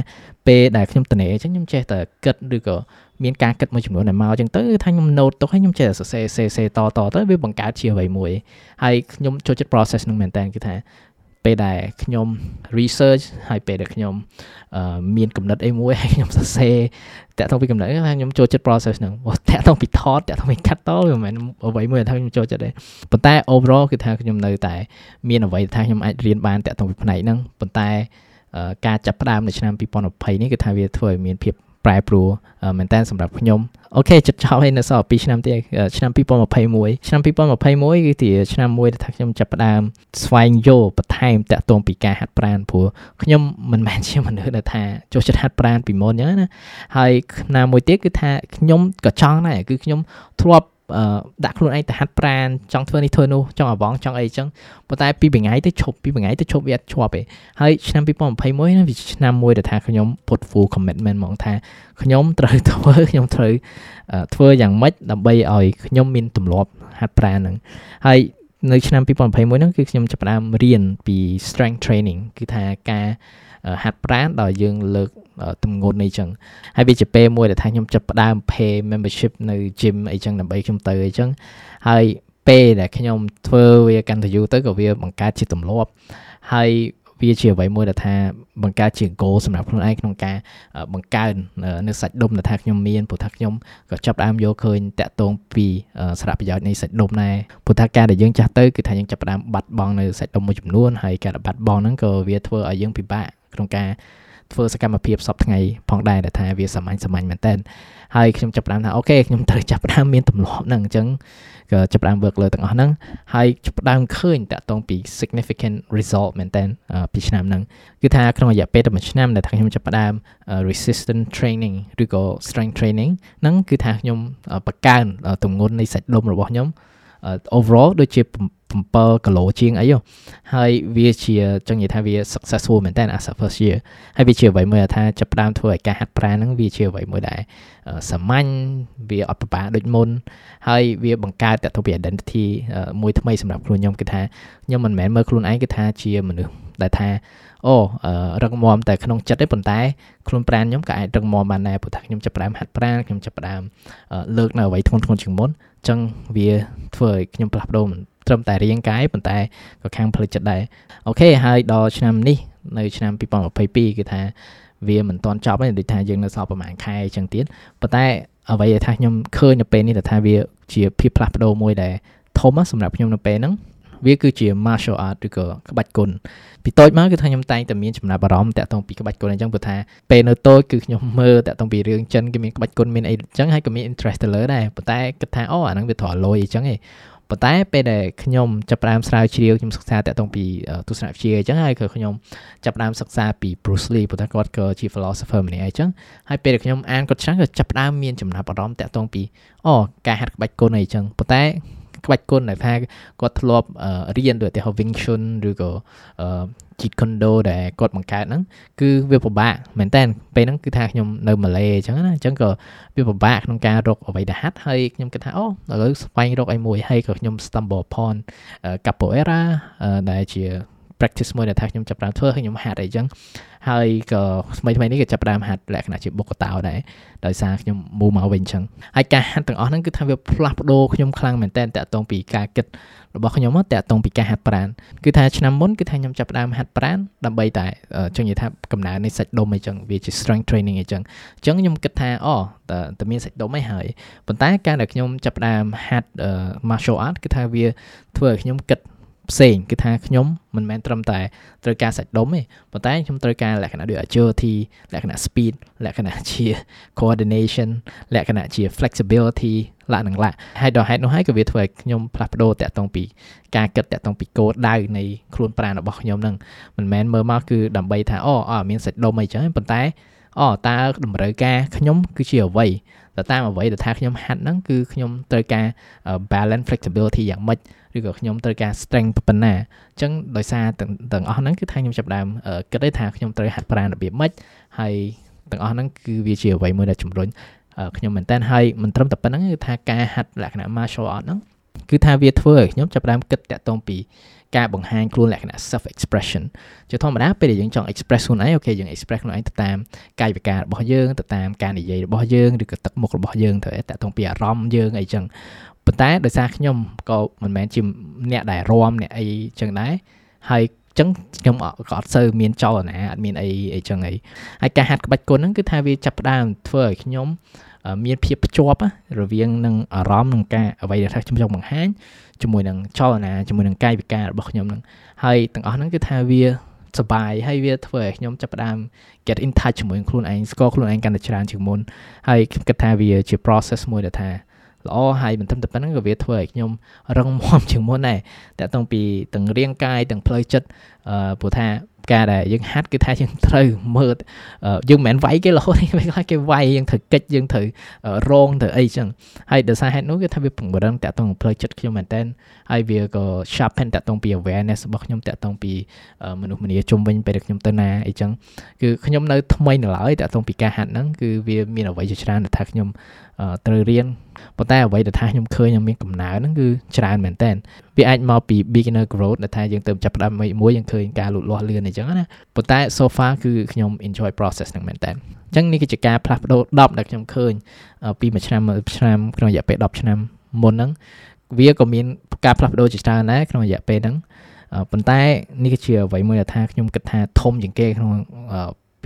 ពេលដែលខ្ញុំត្នេអញ្ចឹងខ្ញុំចេះតែគិតឬក៏មានការគិតមួយចំនួនដែលមកអញ្ចឹងទៅថាខ្ញុំ note ទុកហើយខ្ញុំចេះតែសរសេរសេសេតតទៅវាបង្កើតជាអ្វីមួយហើយខ្ញុំចូលចិត្ត process ហ្នឹងមែនតើគឺថា ពេលដែលខ្ញុំ research ហើយពេលដែលខ្ញុំមានកំណត់អីមួយហើយខ្ញុំសរសេរតាក់ទងពីកំណត់ហើយខ្ញុំចូលចិត្ត process ហ្នឹងតាក់ទងពីថតតាក់ទងពីកាត់តវាមិនមែនអ្វីមួយថាខ្ញុំចូលចិត្តទេប៉ុន្តែ overall គឺថាខ្ញុំនៅតែមានអ្វីថាខ្ញុំអាចរៀនបានតាក់ទងពីផ្នែកហ្នឹងប៉ុន្តែការចាប់ផ្ដើមនៅឆ្នាំ2020នេះគឺថាវាធ្វើឲ្យមានភាព ប្រែប្រួលមែនតើសម្រាប់ខ្ញុំអូខេចិត្តចោលឲ្យនៅសល់2ឆ្នាំទៀតឆ្នាំ2021ឆ្នាំ2021គឺជាឆ្នាំមួយដែលថាខ្ញុំចាប់ផ្ដើមស្វែងយល់បន្ថែមតាក់ទងពីការហាត់ប្រាណព្រោះខ្ញុំមិនមែនជាមនុស្សដែលថាចូលចិត្តហាត់ប្រាណពីមុនអញ្ចឹងណាហើយណាមួយទៀតគឺថាខ្ញុំក៏ចង់ដែរគឺខ្ញុំធ្លាប់ ដាក់ខ្លួនឯងទៅហាត់ប្រាណចង់ធ្វើនេះធ្វើនោះចង់អវងចង់អីចឹងប៉ុន្តែពីមួយថ្ងៃទៅឈប់ពីមួយថ្ងៃទៅឈប់វាអត់ជាប់ទេហើយឆ្នាំ2021នេះវាឆ្នាំមួយដែលថាខ្ញុំ put full commitment ហ្មងថាខ្ញុំត្រូវធ្វើខ្ញុំត្រូវធ្វើយ៉ាងម៉េចដើម្បីឲ្យខ្ញុំមានទម្លាប់ហាត់ប្រាណហ្នឹងហើយនៅឆ្នាំ2021ហ្នឹងគឺខ្ញុំចាប់ផ្ដើមរៀនពី strength training គឺថាការហាត់ប្រាណដោយយើងលើក ទម្ងន់អីចឹងហើយវាជាពេលមួយដែលថាខ្ញុំចាប់ផ្ដើម pay membership នៅ gym អីចឹងដើម្បីខ្ញុំទៅអីចឹងហើយពេលដែលខ្ញុំធ្វើវាកាន់តែយូរទៅក៏វាបង្កើតជាទម្លាប់ហើយវាជាអ្វីមួយដែលថាបង្កើតជា goal សម្រាប់ខ្លួនឯងក្នុងការបង្កើននៅសាច់ដុំដែលថាខ្ញុំមានព្រោះថាខ្ញុំក៏ចាប់ផ្ដើមយកឃើញតាក់ទងពីសារៈប្រយោជន៍នៃសាច់ដុំដែរព្រោះថាការដែលយើងចាស់ទៅគឺថាយើងចាប់ផ្ដើមបាត់បង់នៅសាច់ដុំមួយចំនួនហើយការបាត់បង់ហ្នឹងក៏វាធ្វើឲ្យយើងពិបាកក្នុងការ ធ្វើសកម្មភាពសពថ្ងៃផងដែរដែលថាវាសាមញ្ញសាមញ្ញមែនតើហើយខ្ញុំចាប់ផ្ដើមថាអូខេខ្ញុំត្រូវចាប់ផ្ដើមមានទម្លាប់ហ្នឹងអញ្ចឹងក៏ចាប់ផ្ដើម work លើទាំងអស់ហ្នឹងហើយចាប់ផ្ដើមឃើញតាក់ទងពី significant result មែនតើពីឆ្នាំហ្នឹងគឺថាក្នុងរយៈពេលតែមួយឆ្នាំដែលថាខ្ញុំចាប់ផ្ដើម resistant training ឬក៏ strength training ហ្នឹងគឺថាខ្ញុំបង្កើនទម្ងន់នៃសាច់ដុំរបស់ខ្ញុំ overall ដូចជា7គីឡូជាងអីហើយវាជាចង់និយាយថាវា successful មែនតើ as a first year ហើយវាជាអ្វីមួយថាចាប់ផ្ដើមធ្វើឲ្យការហាត់ប្រាណហ្នឹងវាជាអ្វីមួយដែលសាមញ្ញវាអត់ពិបាកដូចមុនហើយវាបង្កើតទៅពី identity មួយថ្មីសម្រាប់ខ្លួនខ្ញុំគឺថាខ្ញុំមិនមែនមើលខ្លួនឯងគឺថាជាមនុស្សដែលថាអូរឹកមាំតែក្នុងចិត្តទេប៉ុន្តែខ្លួនប្រាណខ្ញុំក៏អាចរឹកមាំបានដែរព្រោះថាខ្ញុំចាប់ផ្ដើមហាត់ប្រាណខ្ញុំចាប់ផ្ដើមលើកនៅអ្វីធ្ងន់ធ្ងរជាងមុនអញ្ចឹងវាធ្វើឲ្យខ្ញុំផ្លាស់ប្ដូរមិនត្រឹមតែរាងកាយប៉ុន្តែក៏ខាងផ្លូវចិត្តដែរអូខេហើយដល់ឆ្នាំនេះនៅឆ្នាំ2022គឺថាវាមិនទាន់ចប់ទេដូចថាយើងនៅសល់ប្រហែលខែអញ្ចឹងទៀតប៉ុន្តែអ្វីដែលថាខ្ញុំឃើញនៅពេលនេះថាវាជាភាពផ្លាស់ប្ដូរមួយដែលធំសម្រាប់ខ្ញុំនៅពេលហ្នឹង វាគឺជា martial art ឬក៏ក្បាច់គុណពីតូចមកគឺថាខ្ញុំតែងតែមានចំណាប់អារម្មណ៍តាក់ទងពីក្បាច់គុណអញ្ចឹងព្រោះថាពេលនៅតូចគឺខ្ញុំមើលតាក់ទងពីរឿងចិនគេមានក្បាច់គុណមានអីអញ្ចឹងហើយក៏មាន interest ទៅលើដែរប៉ុន្តែគិតថាអូអាហ្នឹងវាត្រលយអញ្ចឹងឯងប៉ុន្តែពេលដែលខ្ញុំចាប់ផ្ដើមស្រាវជ្រាវខ្ញុំសិក្សាតាក់ទងពីទស្សនវិជ្ជាអញ្ចឹងហើយគឺខ្ញុំចាប់ផ្ដើមសិក្សាពី Bruce Lee ព្រោះថាគាត់ក៏ជា philosopher ម្នាក់អញ្ចឹងហើយពេលដែលខ្ញុំអានគាត់ច្រើនក៏ចាប់ផ្ដើមមានចំណាប់អារម្មណ៍តាក់ទងពីអូការហាត់ក្បាច់គុណអីអញ្ចឹងប៉ុន្តែ ក្បាច់គុណដែលថាគាត់ធ្លាប់រៀនដូចឧទាហរណ៍ Wing Chun ឬក៏ Jeet Kune Do ដែលគាត់បង្កើតហ្នឹងគឺវាពិបាកមែនតើពេលហ្នឹងគឺថាខ្ញុំនៅម៉ាឡេអញ្ចឹងណាអញ្ចឹងក៏វាពិបាកក្នុងការរកអ្វីដែលហាត់ហើយខ្ញុំគិតថាអូឥឡូវស្វែងរកអីមួយហើយក៏ខ្ញុំ stumble upon capoeira ដែលជា practice មួយដែលថាខ្ញុំចាប់ផ្ដើមធ្វើហើយខ្ញុំហាត់អីចឹងហើយក៏ថ្មីថ្មីនេះក៏ចាប់ផ្ដើមហាត់លក្ខណៈជាបុកកតោដែរដោយសារខ្ញុំមូមកវិញចឹងហើយការហាត់ទាំងអស់ហ្នឹងគឺថាវាផ្លាស់ប្ដូរខ្ញុំខ្លាំងមែនតើតាក់ទងពីការគិតរបស់ខ្ញុំមកតាក់ទងពីការហាត់ប្រាណគឺថាឆ្នាំមុនគឺថាខ្ញុំចាប់ផ្ដើមហាត់ប្រាណដើម្បីតែចង់និយាយថាកំណើននៃសាច់ដុំអីចឹងវាជា strength training អីចឹងអញ្ចឹងខ្ញុំគិតថាអូតើមានសាច់ដុំអីហើយប៉ុន្តែការដែលខ្ញុំចាប់ផ្ដើមហាត់ martial art គឺថាវាធ្វើឲ្យខ្ញុំគិត ផ្សេងគឺថាខ្ញុំមិនមែនត្រឹមតែត្រូវការសាច់ដុំទេប៉ុន្តែខ្ញុំត្រូវការលក្ខណៈដូច agility លក្ខណៈ speed លក្ខណៈជា coordination លក្ខណៈជា flexibility លក្ខណៈហើយដល់ហេតុនោះហើយក៏វាធ្វើឲ្យខ្ញុំផ្លាស់ប្ដូរតាក់ទងពីការគិតតាក់ទងពីគោលដៅនៃខ្លួនប្រាណរបស់ខ្ញុំហ្នឹងមិនមែនមើលមកគឺដើម្បីថាអូអមានសាច់ដុំអីចឹងប៉ុន្តែអូតើតម្រូវការខ្ញុំគឺជាអ្វីទៅតាមអ្វីដែលថាខ្ញុំហាត់ហ្នឹងគឺខ្ញុំត្រូវការ balance flexibility យ៉ាងម៉េច ឬក៏ខ្ញុំត្រូវការ strength ប៉ុណ្ណាអញ្ចឹងដោយសារទាំងអស់ហ្នឹងគឺថាខ្ញុំចាប់ដើមគិតទេថាខ្ញុំត្រូវហាត់ប្រាណរបៀបម៉េចហើយទាំងអស់ហ្នឹងគឺវាជាអ្វីមួយដែលជំរុញខ្ញុំមែនតើហើយមិនត្រឹមតែប៉ុណ្្នឹងគឺថាការហាត់លក្ខណៈ martial art ហ្នឹងគឺថាវាធ្វើឲ្យខ្ញុំចាប់ផ្ដើមគិតតាក់ទងពីការបង្ហាញខ្លួនលក្ខណៈ self expression ជាធម្មតាពេលដែលយើងចង់ express ខ្លួនឯងអូខេយើង express ខ្លួនឯងទៅតាមកាយវិការរបស់យើងទៅតាមការនិយាយរបស់យើងឬក៏ទឹកមុខរបស់យើងទៅតាក់ទងពីអារម្មណ៍យើងអីចឹង ប៉ុន្តែដោយសារខ្ញុំក៏មិនមែនជាអ្នកដែលរំអ្នកអីចឹងដែរហើយចឹងខ្ញុំក៏អត់សូវមានចលនាអត់មានអីអីចឹងអីហើយការហាត់ក្បាច់គុណហ្នឹងគឺថាវាចាប់ផ្ដើមធ្វើឲ្យខ្ញុំមានភាពភ្ជាប់រវាងនឹងអារម្មណ៍នឹងការអ្វីដែលខ្ញុំចង់បង្ហាញជាមួយនឹងចលនាជាមួយនឹងកាយវិការរបស់ខ្ញុំនឹងហើយទាំងអស់ហ្នឹងគឺថាវាសបាយហើយវាធ្វើឲ្យខ្ញុំចាប់ផ្ដើម get in touch ជាមួយខ្លួនឯងស្គាល់ខ្លួនឯងកាន់តែច្រើនជាងមុនហើយខ្ញុំគិតថាវាជា process មួយដែលថា ល្អហើយមិនត្រឹមតែប៉ុណ្្នឹងក៏វាធ្វើឲ្យខ្ញុំរឹងមាំជាងមុនដែរតាក់ទងពីទាំងរាងកាយទាំងផ្លូវចិត្តអឺព្រោះថាការដែលយើងហាត់គឺថាយើងត្រូវមើលយើងមិនមែនវាយគេរហូតពេលខ្លះគេវាយយើងត្រូវកិច្ចយើងត្រូវរងទៅអីចឹងហើយដោយសារហេតុនោះគឺថាវាពង្រឹងតាក់ទងផ្លូវចិត្តខ្ញុំមែនតើហើយវាក៏ sharpen តាក់ទងពី awareness របស់ខ្ញុំតាក់ទងពីមនុស្សម្នាជុំវិញពេលដែលខ្ញុំទៅណាអីចឹងគឺខ្ញុំនៅថ្មីនៅឡើយតាក់ទងពីការហាត់ហ្នឹងគឺវាមានអ្វីជាច្រើនដែលថាខ្ញុំ ត្រូវរៀនប៉ុន្តែអ្វីដែលថាខ្ញុំឃើញមានកំណើនហ្នឹងគឺច្រើនមែនតើវាអាចមកពី beginner growth ដែលថាយើងទៅចាប់ផ្ដើមមួយយើងឃើញការលូតលាស់លឿនអីចឹងណាប៉ុន្តែ so far គឺខ្ញុំ enjoy process ហ្នឹងមែនតើអញ្ចឹងនេះគឺជាការផ្លាស់ប្ដូរ10ដែលខ្ញុំឃើញពីមួយឆ្នាំឆ្នាំក្នុងរយៈពេល10ឆ្នាំមុនហ្នឹងវាក៏មានការផ្លាស់ប្ដូរជាច្រើនដែរក្នុងរយៈពេលហ្នឹងប៉ុន្តែនេះគឺជាអ្វីមួយដែលថាខ្ញុំគិតថាធំជាងគេក្នុង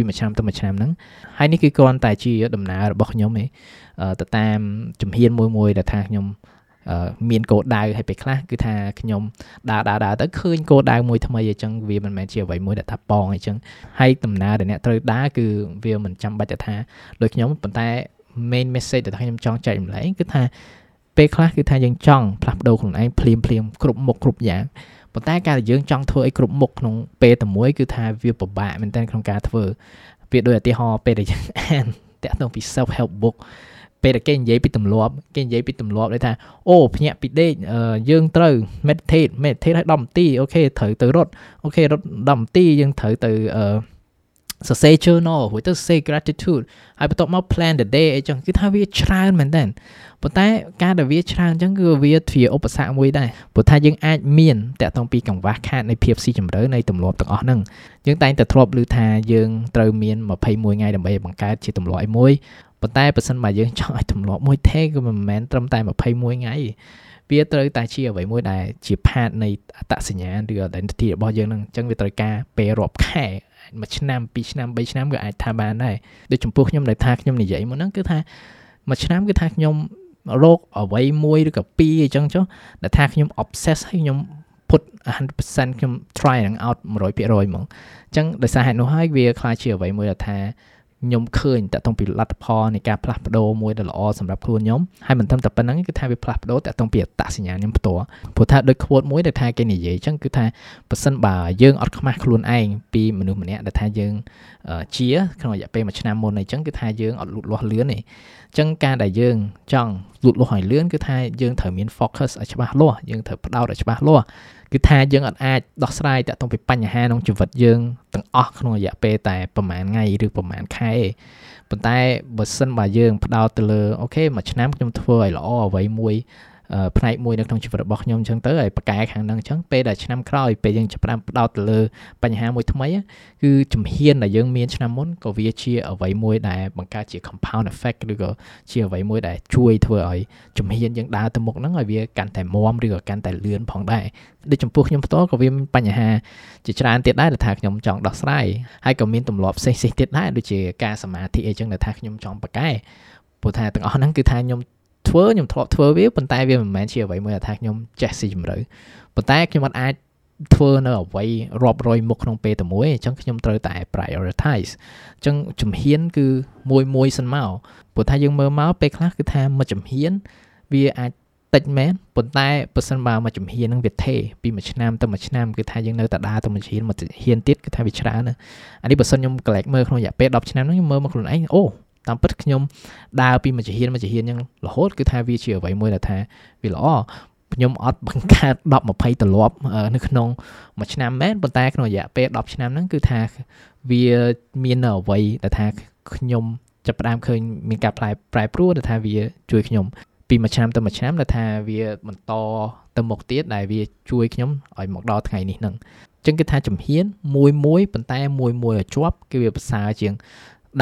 ពីមួយឆ្នាំទៅមួយឆ្នាំហ្នឹងហើយនេះគឺគ្រាន់តែជាដំណើររបស់ខ្ញុំឯងទៅតាមជំហានមួយមួយដែលថាខ្ញុំមានគោលដៅហើយពេលខ្លះគឺថាខ្ញុំដើរដើរដើរទៅឃើញគោលដៅមួយថ្មីអញ្ចឹងវាមិនមែនជាអ្វីមួយដែលថាប៉ងអញ្ចឹងហើយដំណើរដែលអ្នកត្រូវដើរគឺវាមិនចាំបាច់ថាដូចខ្ញុំប៉ុន្តែ main message ដែលខ្ញុំចង់ចែកម្លែងគឺថាពេលខ្លះគឺថាយើងចង់ផ្លាស់ប្ដូរខ្លួនឯងភ្លាមភ្លាមគ្រប់មុខគ្រប់យ៉ាង ប៉ុន្តែការដែលយើងចង់ធ្វើអីគ្រប់មុខក្នុងពេលតែមួយគឺថាវាពិបាកមែនទែនក្នុងការធ្វើវាដូចឧទាហរណ៍ពេលដែលយើងអានតាក់ទងពី self help book ពេលដែលគេនិយាយពីទម្លាប់គេនិយាយពីទម្លាប់ដូចថាអូភ្ញាក់ពីដេកយើងត្រូវ meditate meditate ឲ្យ10នាទីអូខេត្រូវទៅរត់អូខេរត់10នាទីយើងត្រូវទៅអឺ សរសេរ journal រួចទៅសរសេរ gratitude ហើយបន្ទាប់មក plan the day អីចឹងគឺថាវាច្រើនមែនតើប៉ុន្តែការដែលវាច្រើនអញ្ចឹងគឺវាជាឧបសគ្គមួយដែរព្រោះថាយើងអាចមានតកតងពីកង្វះខាតនៃភាពស៊ីជម្រៅនៃទម្លាប់ទាំងអស់ហ្នឹងយើងតែងតែធ្លាប់ឮថាយើងត្រូវមាន21ថ្ងៃដើម្បីបង្កើតជាទម្លាប់ឲ្យមួយប៉ុន្តែបើសិនបើយើងចង់ឲ្យទម្លាប់មួយទេគឺមិនមែនត្រឹមតែ21ថ្ងៃវាត្រូវតែជាអ្វីមួយដែលជាផាតនៃអត្តសញ្ញាណឬ identity របស់យើងហ្នឹងអញ្ចឹងវាត្រូវការពេលរាប់ខែ មួយឆ្នាំពីរឆ្នាំបីឆ្នាំក៏អាចថាបានដែរដូចចំពោះខ្ញុំដែលថាខ្ញុំនិយាយមកហ្នឹងគឺថាមួយឆ្នាំគឺថាខ្ញុំរកអ្វីមួយឬក៏ពីរអញ្ចឹងចុះដែលថាខ្ញុំ obsess ហើយខ្ញុំ put 100%ខ្ញុំ try នឹង out 100%ហ្មងអញ្ចឹងដោយសារហេតុនោះហើយវាខ្លាចជាអ្វីមួយដែលថា ខ្ញុំឃើញតកតងពីលទ្ធផលនៃការផ្លាស់ប្ដូរមួយដ៏ល្អសម្រាប់ខ្លួនខ្ញុំហើយមិនត្រឹមតែប៉ុណ្្នឹងគឺថាវាផ្លាស់ប្ដូរតកតងពីអត្តសញ្ញាណខ្ញុំផ្ទាល់ព្រោះថាដូច quote មួយដែលថាគេនិយាយអញ្ចឹងគឺថាប៉ះសិនបើយើងអត់ខ្មាស់ខ្លួនឯងពីមនុស្សម្នាក់ដែលថាយើងជាក្នុងរយៈពេលមួយឆ្នាំមុនអញ្ចឹងគឺថាយើងអត់លូតលាស់លឿនទេអញ្ចឹងការដែលយើងចង់លូតលាស់ឲ្យលឿនគឺថាយើងត្រូវមាន focus ឲ្យច្បាស់លាស់យើងត្រូវផ្ដោតឲ្យច្បាស់លាស់ គឺថាយើងអត់អាចដោះស្រាយតាក់ទងពីបញ្ហាក្នុងជីវិតយើងទាំងអស់ក្នុងរយៈពេលតែប្រហែលថ្ងៃឬប្រហែលខែប៉ុន្តែបើសិនបើយើងផ្ដោតទៅលើអូខេមួយឆ្នាំខ្ញុំធ្វើឲ្យល្អអ្វីមួយ ផ្នែកមួយនៅក្នុងជីវិតរបស់ខ្ញុំអញ្ចឹងទៅហើយប្រកែខាងហ្នឹងអញ្ចឹងពេលដែលឆ្នាំក្រោយពេលយើងចាប់ផ្ដើមផ្ដោតទៅលើបញ្ហាមួយថ្មីគឺជំហានដែលយើងមានឆ្នាំមុនក៏វាជាអ្វីមួយដែលបង្កើតជា compound effect ឬក៏ជាអ្វីមួយដែលជួយធ្វើឲ្យជំហានយើងដើរទៅមុខហ្នឹងឲ្យវាកាន់តែមាំឬក៏កាន់តែលឿនផងដែរដូចចំពោះខ្ញុំផ្ទាល់ក៏វាមានបញ្ហាជាច្រើនទៀតដែរដែលថាខ្ញុំចង់ដោះស្រាយហើយក៏មានទម្លាប់ផ្សេងៗទៀតដែរដូចជាការសមាធិអីចឹងដែលថាខ្ញុំចង់ប្រកែព្រោះថាទាំងអស់ហ្នឹងគឺថាខ្ញុំ ធ្វើខ្ញុំធ្លាប់ធ្វើវាប៉ុន្តែវាមិនមែនជាអ្វីមួយថាខ្ញុំចេះស៊ីជម្រៅប៉ុន្តែខ្ញុំអត់អាចធ្វើនៅអ្វីរាប់រយមុខក្នុងពេលតែមួយអញ្ចឹងខ្ញុំត្រូវតែ prioritize អញ្ចឹងជំហានគឺមួយមួយសិនមកព្រោះថាយើងមើលមកពេលខ្លះគឺថាមួយជំហានវាអាចតិចមែនប៉ុន្តែបើសិនបើមួយជំហាននឹងវាថេពីមួយឆ្នាំទៅមួយឆ្នាំគឺថាយើងនៅតែដើរទៅមួយជំហានមួយជំហានទៀតគឺថាវាច្រើនណាអានេះបើសិនខ្ញុំ collect មើលក្នុងរយៈពេល10ឆ្នាំហ្នឹងខ្ញុំមើលមកខ្លួនឯងអូ តាមពិតខ្ញុំដើរពីមួយជាហ៊ានមួយជាហ៊ានអញ្ចឹងរហូតគឺថាវាជាអ្វីមួយដែលថាវាល្អខ្ញុំអត់បង្កើត10 20ទលាប់នៅក្នុងមួយឆ្នាំមែនប៉ុន្តែក្នុងរយៈពេល10ឆ្នាំហ្នឹងគឺថាវាមានអ្វីដែលថាខ្ញុំចាប់ផ្ដើមឃើញមានការផ្លែប្រែប្រួលដែលថាវាជួយខ្ញុំពីមួយឆ្នាំទៅមួយឆ្នាំដែលថាវាបន្តទៅមុខទៀតដែលវាជួយខ្ញុំឲ្យមកដល់ថ្ងៃនេះហ្នឹងអញ្ចឹងគឺថាជំហានមួយមួយប៉ុន្តែមួយមួយឲ្យជាប់គឺវាប្រសើរជាង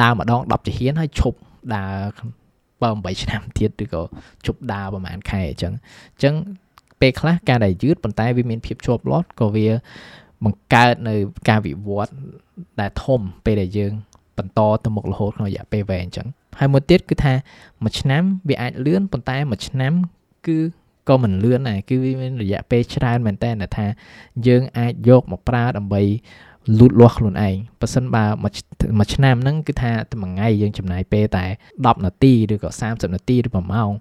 ដើរម្ដង10ជំហានហើយឈប់ដើរបើ8ឆ្នាំទៀតឬក៏ជប់ដើរប្រហែលខែអញ្ចឹងអញ្ចឹងពេលខ្លះការដែលយឺតប៉ុន្តែវាមានភាពជាប់លាត់ក៏វាបង្កើតនៅការវិវត្តដែលធំពេលដែលយើងបន្តទៅមុខរហូតក្នុងរយៈពេលវែងអញ្ចឹងហើយមួយទៀតគឺថាមួយឆ្នាំវាអាចលឿនប៉ុន្តែមួយឆ្នាំគឺក៏មិនលឿនដែរគឺវាមានរយៈពេលច្រើនមែនតើថា យើងអាចយកមកប្រើដើម្បីលូតលាស់ខ្លួនឯងប៉ះសិនបើមួយ ឆ្នាំហ្នឹងគឺថាតែមួយថ្ងៃយើងចំណាយពេលតែ10នាទីឬក៏30នាទីឬ1ម៉ោង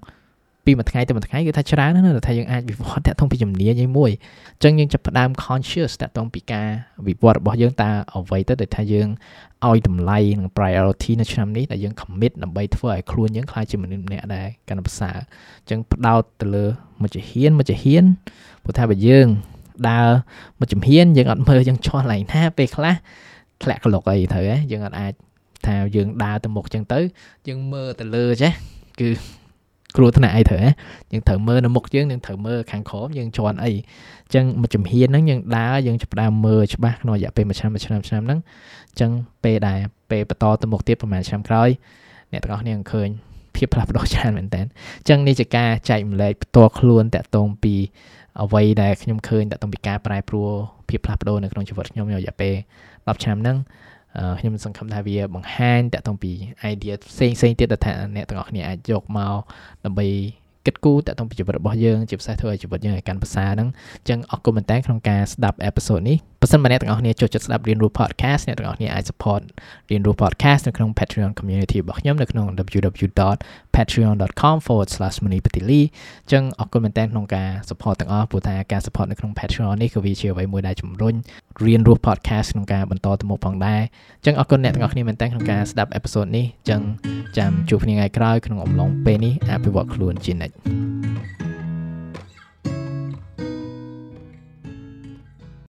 ពីមួយថ្ងៃទៅមួយថ្ងៃគឺថាច្រើនណាស់ថាយើងអាចវិវត្តតាក់ទងពីជំនាញឯមួយអញ្ចឹងយើងចាប់ផ្ដើម conscious តាក់ទងពីការវិវត្តរបស់យើងតើអ្វីទៅដែលថាយើងឲ្យតម្លៃនិង priority នៅឆ្នាំនេះដែលយើង commit ដើម្បីធ្វើឲ្យខ្លួនយើងក្លាយជាមនុស្សម្នាក់ដែលកាន់តែប្រសើរអញ្ចឹងផ្ដោតទៅលើមួយជាហ៊ានមួយជាហ៊ានព្រោះថាបើយើងដើរមួយជំហានយើងអត់មើលយើងឈរឡើងណាពេលខ្លះ ធ្លាក់ក្លុកអីត្រូវហ៎យើងអត់អាចថាយើងដើរទៅមុខចឹងទៅយើងមើលទៅលើចេះគឺគ្រោះថ្នាក់អីត្រូវហ៎យើងត្រូវមើលនៅមុខយើងយើងត្រូវមើលខាងក្រោមយើងជន់អីអញ្ចឹងមួយជំហានហ្នឹងយើងដើរយើងចាប់ផ្ដើមមើលច្បាស់ក្នុងរយៈពេលមួយឆ្នាំមួយឆ្នាំឆ្នាំហ្នឹងអញ្ចឹងពេលដែលពេលបន្តទៅមុខទៀតប្រហែលឆ្នាំក្រោយអ្នកទាំងអស់គ្នានឹងឃើញភាពផ្លាស់ប្ដូរច្រើនមែនតើអញ្ចឹងនេះជាការចែកម្លែកផ្ទាល់ខ្លួនតាក់ទងពីអ្វីដែលខ្ញុំឃើញតាក់ទងពីការប្រែប្រួលភាពផ្លាស់ប្ដូរនៅក្នុងជីវិតខ្ញុំរយៈពេល 10ឆ្នាំហ្នឹងខ្ញុំសង្ឃឹមថាវាបង្ហាញតាក់ទងពី idea ផ្សេងផ្សេងទៀតដែលថាអ្នកទាំងអស់គ្នាអាចយកមកដើម្បីគិតគូរតាក់ទងពីជីវិតរបស់យើងជាពិសេសធ្វើឲ្យជីវិតយើងឲ្យកាន់ប្រសើរហ្នឹងអញ្ចឹងអរគុណមែនតើក្នុងការស្ដាប់អេពីសូតនេះបើសិនបើអ្នកទាំងអស់គ្នាចូលចិត្តស្ដាប់រៀនរស់ podcast អ្នកទាំងអស់គ្នាអាច support រៀនរស់ podcast នៅក្នុង Patreon community របស់ខ្ញុំនៅក្នុង www.patreon.com/manipatili អញ្ចឹងអរគុណមែនតើក្នុងការ support ទាំងអស់ព្រោះថាការ support នៅក្នុង Patreon នេះក៏វាជាអ្វីមួយដែលជំរុញរៀនរស់ podcast ក្នុងការបន្តទៅមុខផងដែរអញ្ចឹងអរគុណអ្នកទាំងអស់គ្នាមែនតើក្នុងការស្ដាប់ episode នេះអញ្ចឹងចាំជួបគ្នាថ្ងៃក្រោយក្នុងអំឡុងពេលនេះអភិវឌ្ឍខ្លួនជានិច្ច